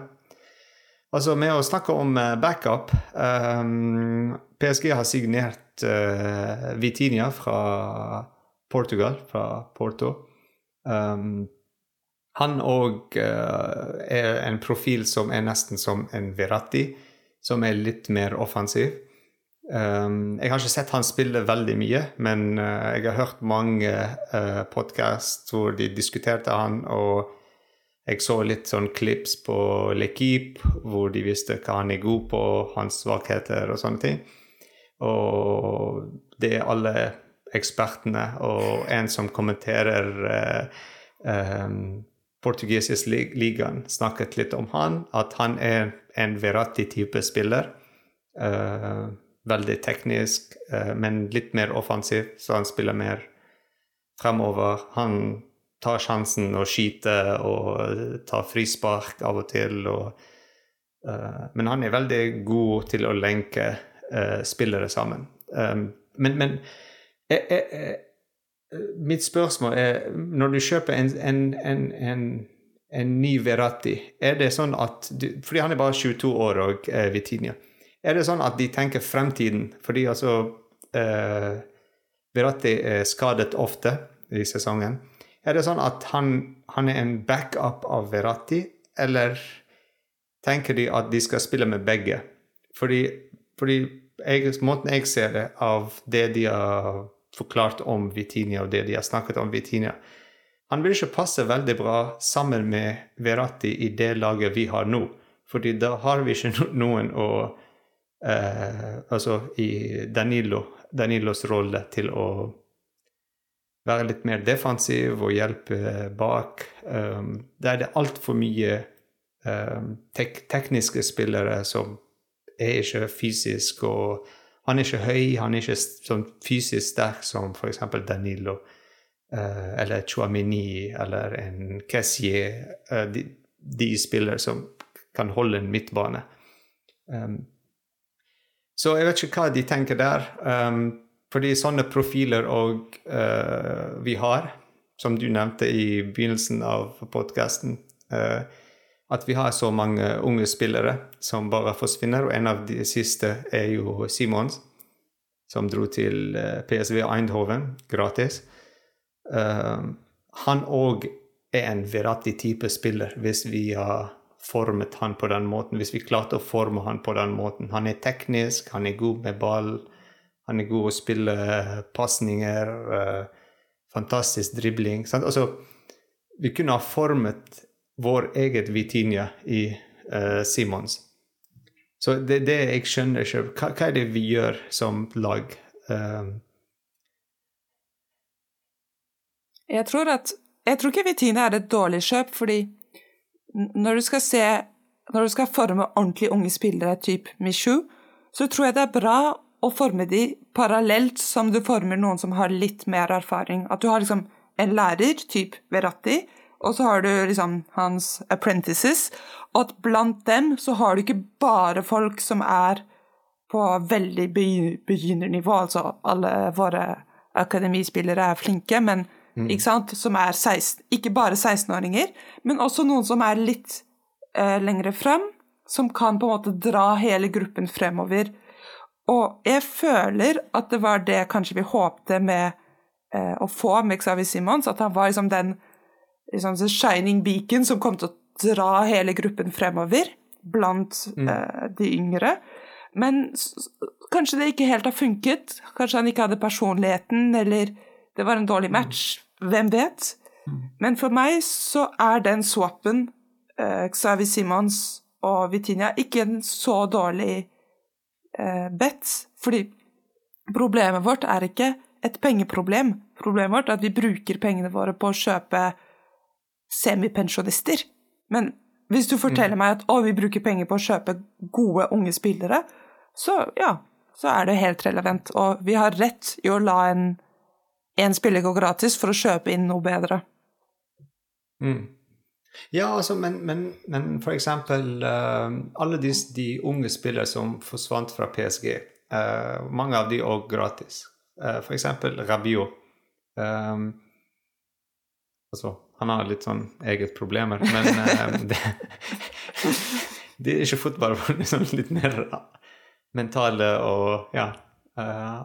Altså, med å snakke om uh, backup um, PSG har signert uh, Vitinia fra Portugal, fra Porto. Um, han òg uh, er en profil som er nesten som en Verratti, som er litt mer offensiv. Um, jeg har ikke sett han spille veldig mye, men uh, jeg har hørt mange uh, eh, hvor de diskuterte han, og jeg så litt sånn klips på L'Equipe hvor de visste hva han er god på, hans svakheter og sånne ting. Og det er alle ekspertene og en som kommenterer uh, um, lig ligaen snakket litt om han, at han er en Verratti-type spiller. Uh, veldig teknisk, uh, men litt mer offensiv, så han spiller mer fremover. Han tar sjansen og skyter og tar frispark av og til. Og, uh, men han er veldig god til å lenke spillere sammen. Men, men jeg, jeg, Mitt spørsmål er, når du kjøper en, en, en, en, en ny Verratti, er det sånn at du, Fordi han er bare 22 år og eh, Vitinia. Er det sånn at de tenker fremtiden? Fordi altså eh, Verratti er skadet ofte i sesongen. Er det sånn at han, han er en backup av Verratti, eller tenker de at de skal spille med begge? Fordi, fordi jeg, måten jeg ser det, av det de har forklart om Vitinia, og det de har snakket om Vitinia Han vil ikke passe veldig bra sammen med Verratti i det laget vi har nå. Fordi da har vi ikke noen å eh, Altså i Danilo, Danilos rolle til å være litt mer defensiv og hjelpe bak. Um, der er det altfor mye um, tek tekniske spillere som er ikke fysisk og Han er ikke høy, han er ikke sånn fysisk sterk som f.eks. Danilo uh, eller Chouamini eller en Kessier. Uh, de, de spillere som kan holde en midtbane. Um, så jeg vet ikke hva de tenker der. Um, fordi sånne profiler og uh, vi har, som du nevnte i begynnelsen av podkasten, uh, at vi har så mange unge spillere som bare forsvinner. Og en av de siste er jo Simons, som dro til uh, PSV Eindhoven gratis. han òg er en Verratti-type spiller, hvis vi har formet han på den måten. Hvis vi klarte å forme han på den måten. Han er teknisk, han er god med ball han er god å spille pasninger. Uh, fantastisk dribling. Altså, vi kunne ha formet vår eget Vitinha i uh, Simons. Så det, det jeg skjønner ikke hva, hva, er det vi gjør som lag? Um... jeg tror at Jeg tror ikke Vitinha er et dårlig kjøp, fordi når du skal se Når du skal forme ordentlig unge spillere, type Michu, så tror jeg det er bra å forme de parallelt som du former noen som har litt mer erfaring. At du har liksom en lærer, type Veratti, og så har du liksom hans apprentices, og at blant dem så har du ikke bare folk som er på veldig begynnernivå, altså alle våre akademispillere er flinke, men mm. ikke sant, som er 16, ikke bare 16-åringer, men også noen som er litt eh, lengre frem, som kan på en måte dra hele gruppen fremover og jeg føler at det var det kanskje vi håpte med eh, å få med Xavi Simons, at han var liksom den liksom, shining beacon som kom til å dra hele gruppen fremover blant mm. eh, de yngre. Men kanskje det ikke helt har funket. Kanskje han ikke hadde personligheten, eller det var en dårlig match. Hvem vet? Men for meg så er den swappen, eh, Xavi Simons og Vitinha, ikke en så dårlig eh, bet. Fordi problemet vårt er ikke et pengeproblem. Problemet vårt er at vi bruker pengene våre på å kjøpe semipensjonister. Men hvis du forteller mm. meg at å, vi bruker penger på å kjøpe gode, unge spillere, så ja, så er det helt relevant. Og vi har rett i å la en, en spiller går gratis for å kjøpe inn noe bedre. Mm. Ja, altså, men, men, men for eksempel uh, alle de, de, unge spillere som forsvant fra PSG, uh, eh, mange av de òg gratis. Uh, for eksempel Rabiot. Um, altså, han har litt sånn eget problemer, men det, det, er ikke fotball, det er sånn litt mer mentale og ja,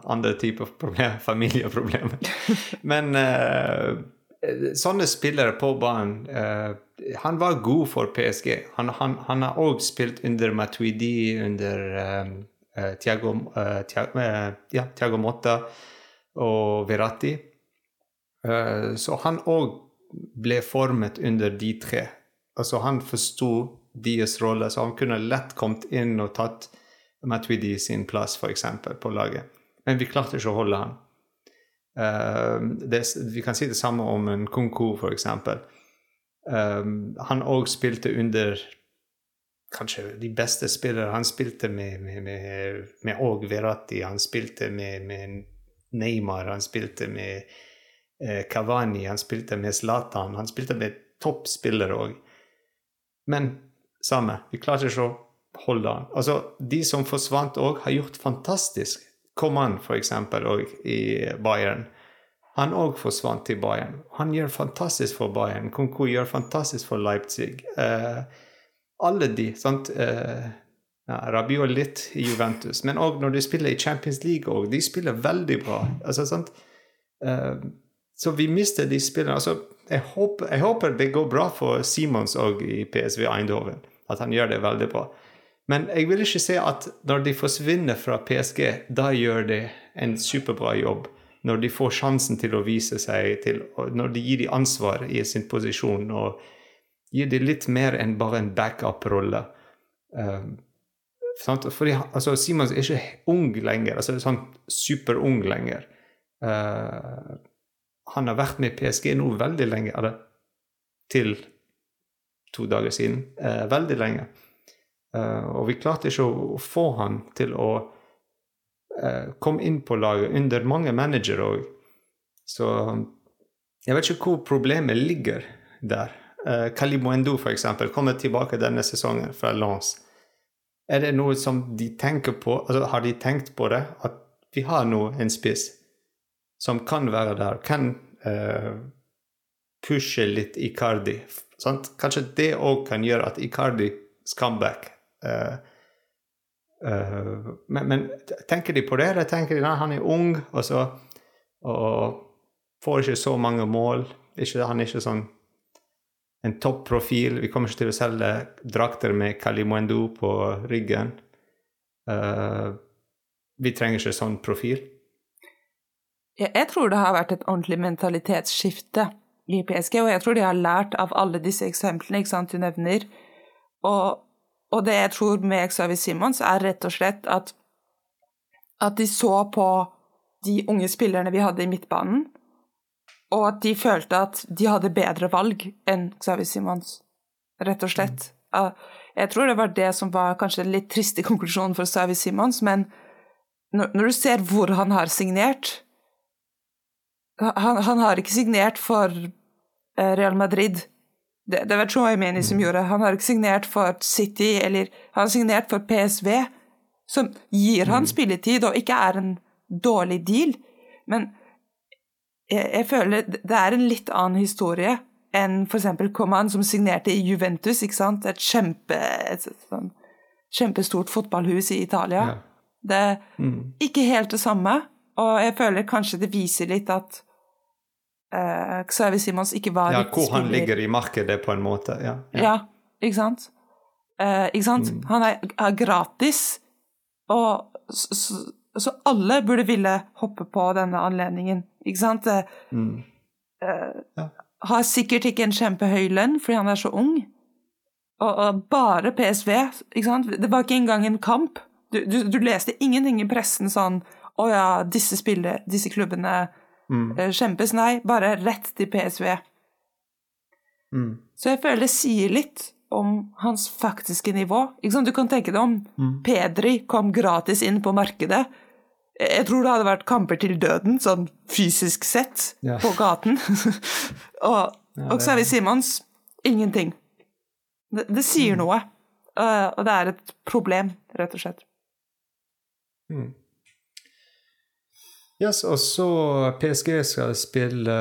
andre typer problem, familieproblemer. Men sånne spillere på banen han var god for PSG. Han, han, han har òg spilt under Matuidi, under Thiago, uh, Thiago, uh, ja, Thiago Motta og Verratti. Uh, så han òg ble formet under de tre. Altså Han forsto deres rolle, så han kunne lett kommet inn og tatt Matuidi sin plass, f.eks., på laget. Men vi klarte ikke å holde han. Det, vi kan si det samme om en Kunku, f.eks. Um, han òg spilte under kanskje de beste spillere. Han spilte med, med, med, med Og Verratti, han spilte med, med Neymar, han spilte med eh, Cavani, han spilte med Zlatan. Han spilte med toppspillere òg. Men samme, vi klarte ikke å holde han. Altså, de som forsvant òg, har gjort fantastisk. Coman, eksempel, og i Bayern. Han òg forsvant til Bayern. Han gjør fantastisk for Bayern. Kunku gjør fantastisk for Leipzig. Uh, alle de. sant? Uh, ja, Rabiot litt i Juventus. Men òg når de spiller i Champions League, også, de spiller veldig bra. Altså, sant? Uh, så vi mister de spillerne. Altså, jeg håper, jeg håper, det går bra for Simons òg i PSV Eindhoven. At han gjør det veldig bra. Men jeg vil ikke se at når de forsvinner fra PSG, da gjør de en superbra jobb. Når de får sjansen til å vise seg, til, når de gir de ansvar i sin posisjon og gir de litt mer enn bare en backup-rolle. Um, Fordi altså, Simons er ikke ung lenger, altså sånn superung lenger. Uh, han har vært med PSG nå veldig lenge, eller til to dager siden. Uh, veldig lenge. Uh, og vi klarte ikke å, få han til å uh, komme inn på laget under mange managere òg. Så jeg vet ikke hvor problemet ligger der. Uh, Kalimuendo, f.eks., kommer tilbake denne sesongen fra Lance. Er det noe som de tenker på? Altså, har de tenkt på det? At vi har nå en spiss som kan være der, kan uh, pushe litt Icardi. Sant? Kanskje det òg kan gjøre at Icardi comeback men, men, tenker de på det? Eller tenker de at han er ung og, så, og får ikke så mange mål? Ikke, han er ikke sånn en topprofil. Vi kommer ikke til å selge drakter med Kalimuendo på ryggen. Uh, vi trenger ikke sånn profil. Jeg tror det har vært et ordentlig mentalitetsskifte i PSG, og jeg tror de har lært av alle disse eksemplene ikke sant, du nevner. Og og det jeg tror med Xavi Simons, er rett og slett at, at de så på de unge spillerne vi hadde i midtbanen, og at de følte at de hadde bedre valg enn Xavi Simons, rett og slett. Jeg tror det var det som var kanskje en litt triste konklusjon for Xavi Simons, men når, når, du ser hvor han har signert han, han har ikke signert for eh, Real Madrid det, det var Chouameni som gjorde Han har ikke signert for City, eller han har signert for PSV, som gir han mm. spilletid, og ikke er en dårlig deal. Men jeg, jeg føler det er en litt annen historie enn f.eks. Coman, som signerte i Juventus, ikke sant? et kjempe, et, sånn, kjempestort fotballhus i Italia. Ja. Det er mm. ikke helt det samme, og jeg føler kanskje det viser litt at uh, Xavi Simons ikke var Ja, hvor han ligger i markedet, på en måte. Ja, ja. ja ikke sant? Uh, ikke sant? Mm. Han er, er, gratis, og så, så, så, alle burde ville hoppe på denne anledningen, ikke sant? Mm. Uh, ja. Har sikkert ikke en kjempehøy lønn fordi han er så ung. Og, og, bare PSV, ikke sant? Det var ikke engang en kamp. Du, du, du leste ingenting i pressen sånn Å ja, disse, spiller, disse klubbene Mm. Eh, kjempes, nei, bare rett til PSV. Mm. Så jeg føler det sier litt om hans faktiske nivå. Du kan tenke deg om mm. Pedri kom gratis inn på markedet. Jeg tror det hadde vært kamper til døden, sånn fysisk sett, ja. på gaten. og, ja, og vi Simons ingenting. Det, det sier mm. noe, uh, og det er et problem, rett og slett. Mm. Yes, og så PSG skal spille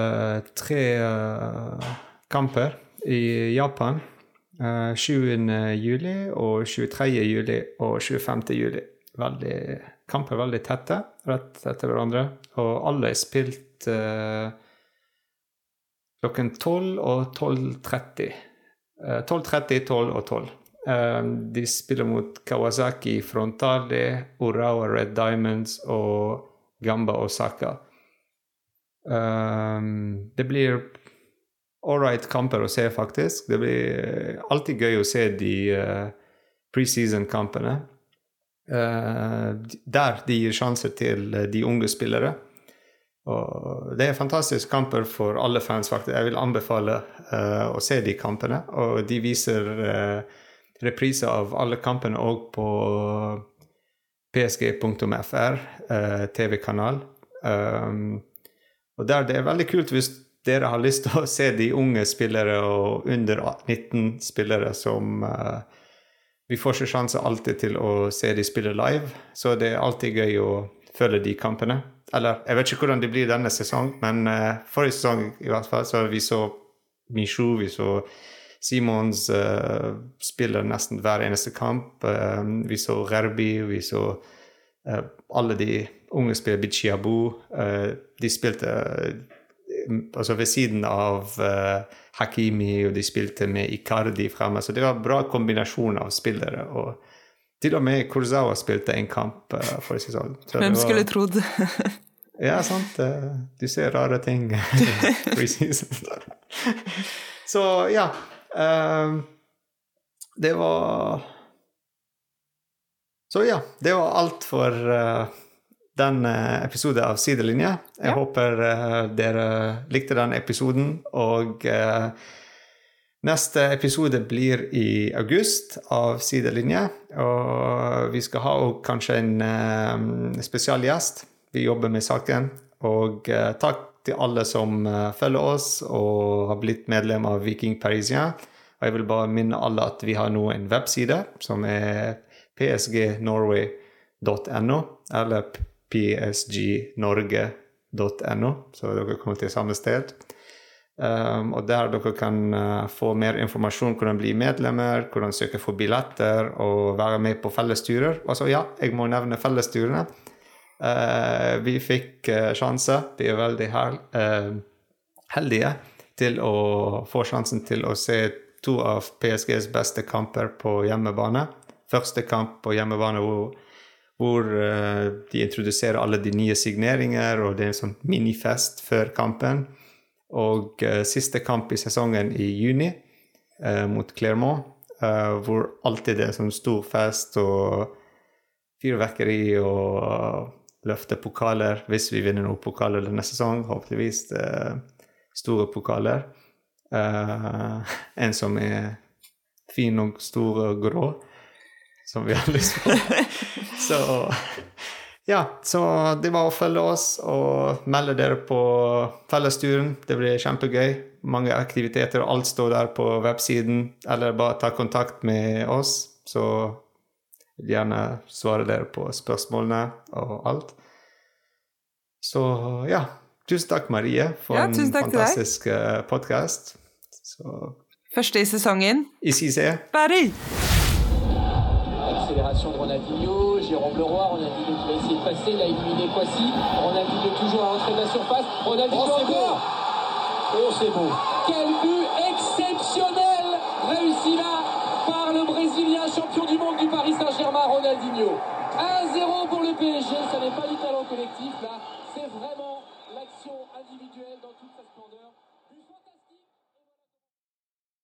tre uh, kamper i Japan. Uh, eh, 7. juli og 23. juli og 25. juli. Veldig, kamper veldig tette, rett etter hverandre. Og alle er spilt uh, klokken 12 og 12.30. Uh, 12.30, 12 og 12. de spiller mot Kawasaki Frontale, Urawa Red Diamonds og Gamba og Saka. Um, det blir ålreit kamper å se, faktisk. Det blir alltid gøy å se de uh, preseason-kampene. Uh, der de gir sjanser til uh, de unge spillere. Og det er fantastiske kamper for alle fans, faktisk. Jeg vil anbefale uh, å se de kampene. Og de viser uh, repriser av alle kampene òg på psg.fr, eh, TV-kanal. Um, og der Det er veldig kult hvis dere har lyst til å se de unge spillere og under 19 spillere som uh, Vi får ikke sjanse alltid til å se de spille live, så det er alltid gøy å følge de kampene. Eller jeg vet ikke hvordan det blir denne sesong, men uh, forrige sesong i hvert fall så vi så Mishu, vi så Simons uh, spiller nesten hver eneste kamp. Uh, vi så Rerbi, vi så uh, alle de unge spiller Bichiabu. De spilte altså ved siden av Hakimi, og de spilte med Icardi fremme. Så det var en bra kombinasjon av spillere. og til og med Kurzawa spilte en kamp uh, forrige sesong. Hvem skulle trodd? ja, sant. du ser rare ting. Så ja. Uh, det var Så ja, det var alt for uh, den episoden av Sidelinje. Jeg ja. håper dere likte den episoden, og Neste episode blir i august av Sidelinje. Og vi skal ha kanskje en spesialgjest. Vi jobber med saken. Og takk til alle som uh, følger oss og har blitt medlem av Viking Parisien. Og jeg vil bare minne alle at vi har nå en webside som er psgnorway.no, eller psgnorge.no, så dere kommer til samme sted. Um, og der dere kan uh, få mer informasjon, hvordan bli medlemmer, hvordan søke for billetter og være med på fellesturer. Altså, ja, jeg må nevne fellesturene. Uh, vi fikk uh, sjanse, vi er veldig hel heldige, til å få sjansen til å se to av PSGs beste kamper på hjemmebane. Første kamp på hjemmebane hvor, hvor de introduserer alle de nye signeringer, og det er en sånn minifest før kampen. Og uh, siste kamp i sesongen i juni uh, mot Clermont, uh, hvor alltid det er sånn stor fest og fyrverkeri og løfte pokaler hvis vi vinner noen pokaler denne sesong. Håpeligvis store pokaler. en som er fin og stor og grå, som vi har lyst på. Så ja, så det var å følge oss og melde dere på fellesturen. Det blir kjempegøy. Mange aktiviteter, og alt står der på websiden. Eller bare ta kontakt med oss, så vil gjerne svare dere på spørsmålene og alt. Så ja. Tusen takk, Marie, for ja, en fantastisk eh, podkast. Første i sesongen. I CC. Paris! Accélération de Ronaldinho, Jérôme Leroy, Ronaldinho qui va essayer de passer, il a éliminé Kwasi, Ronaldinho toujours à l'entrée de la surface, Ronaldinho oh, encore Oh c'est beau Quel but exceptionnel réussi là par le Brésilien champion du monde du Paris Saint-Germain, Ronaldinho. 1-0 pour le PSG, ça n'est pas du talent collectif là, c'est vraiment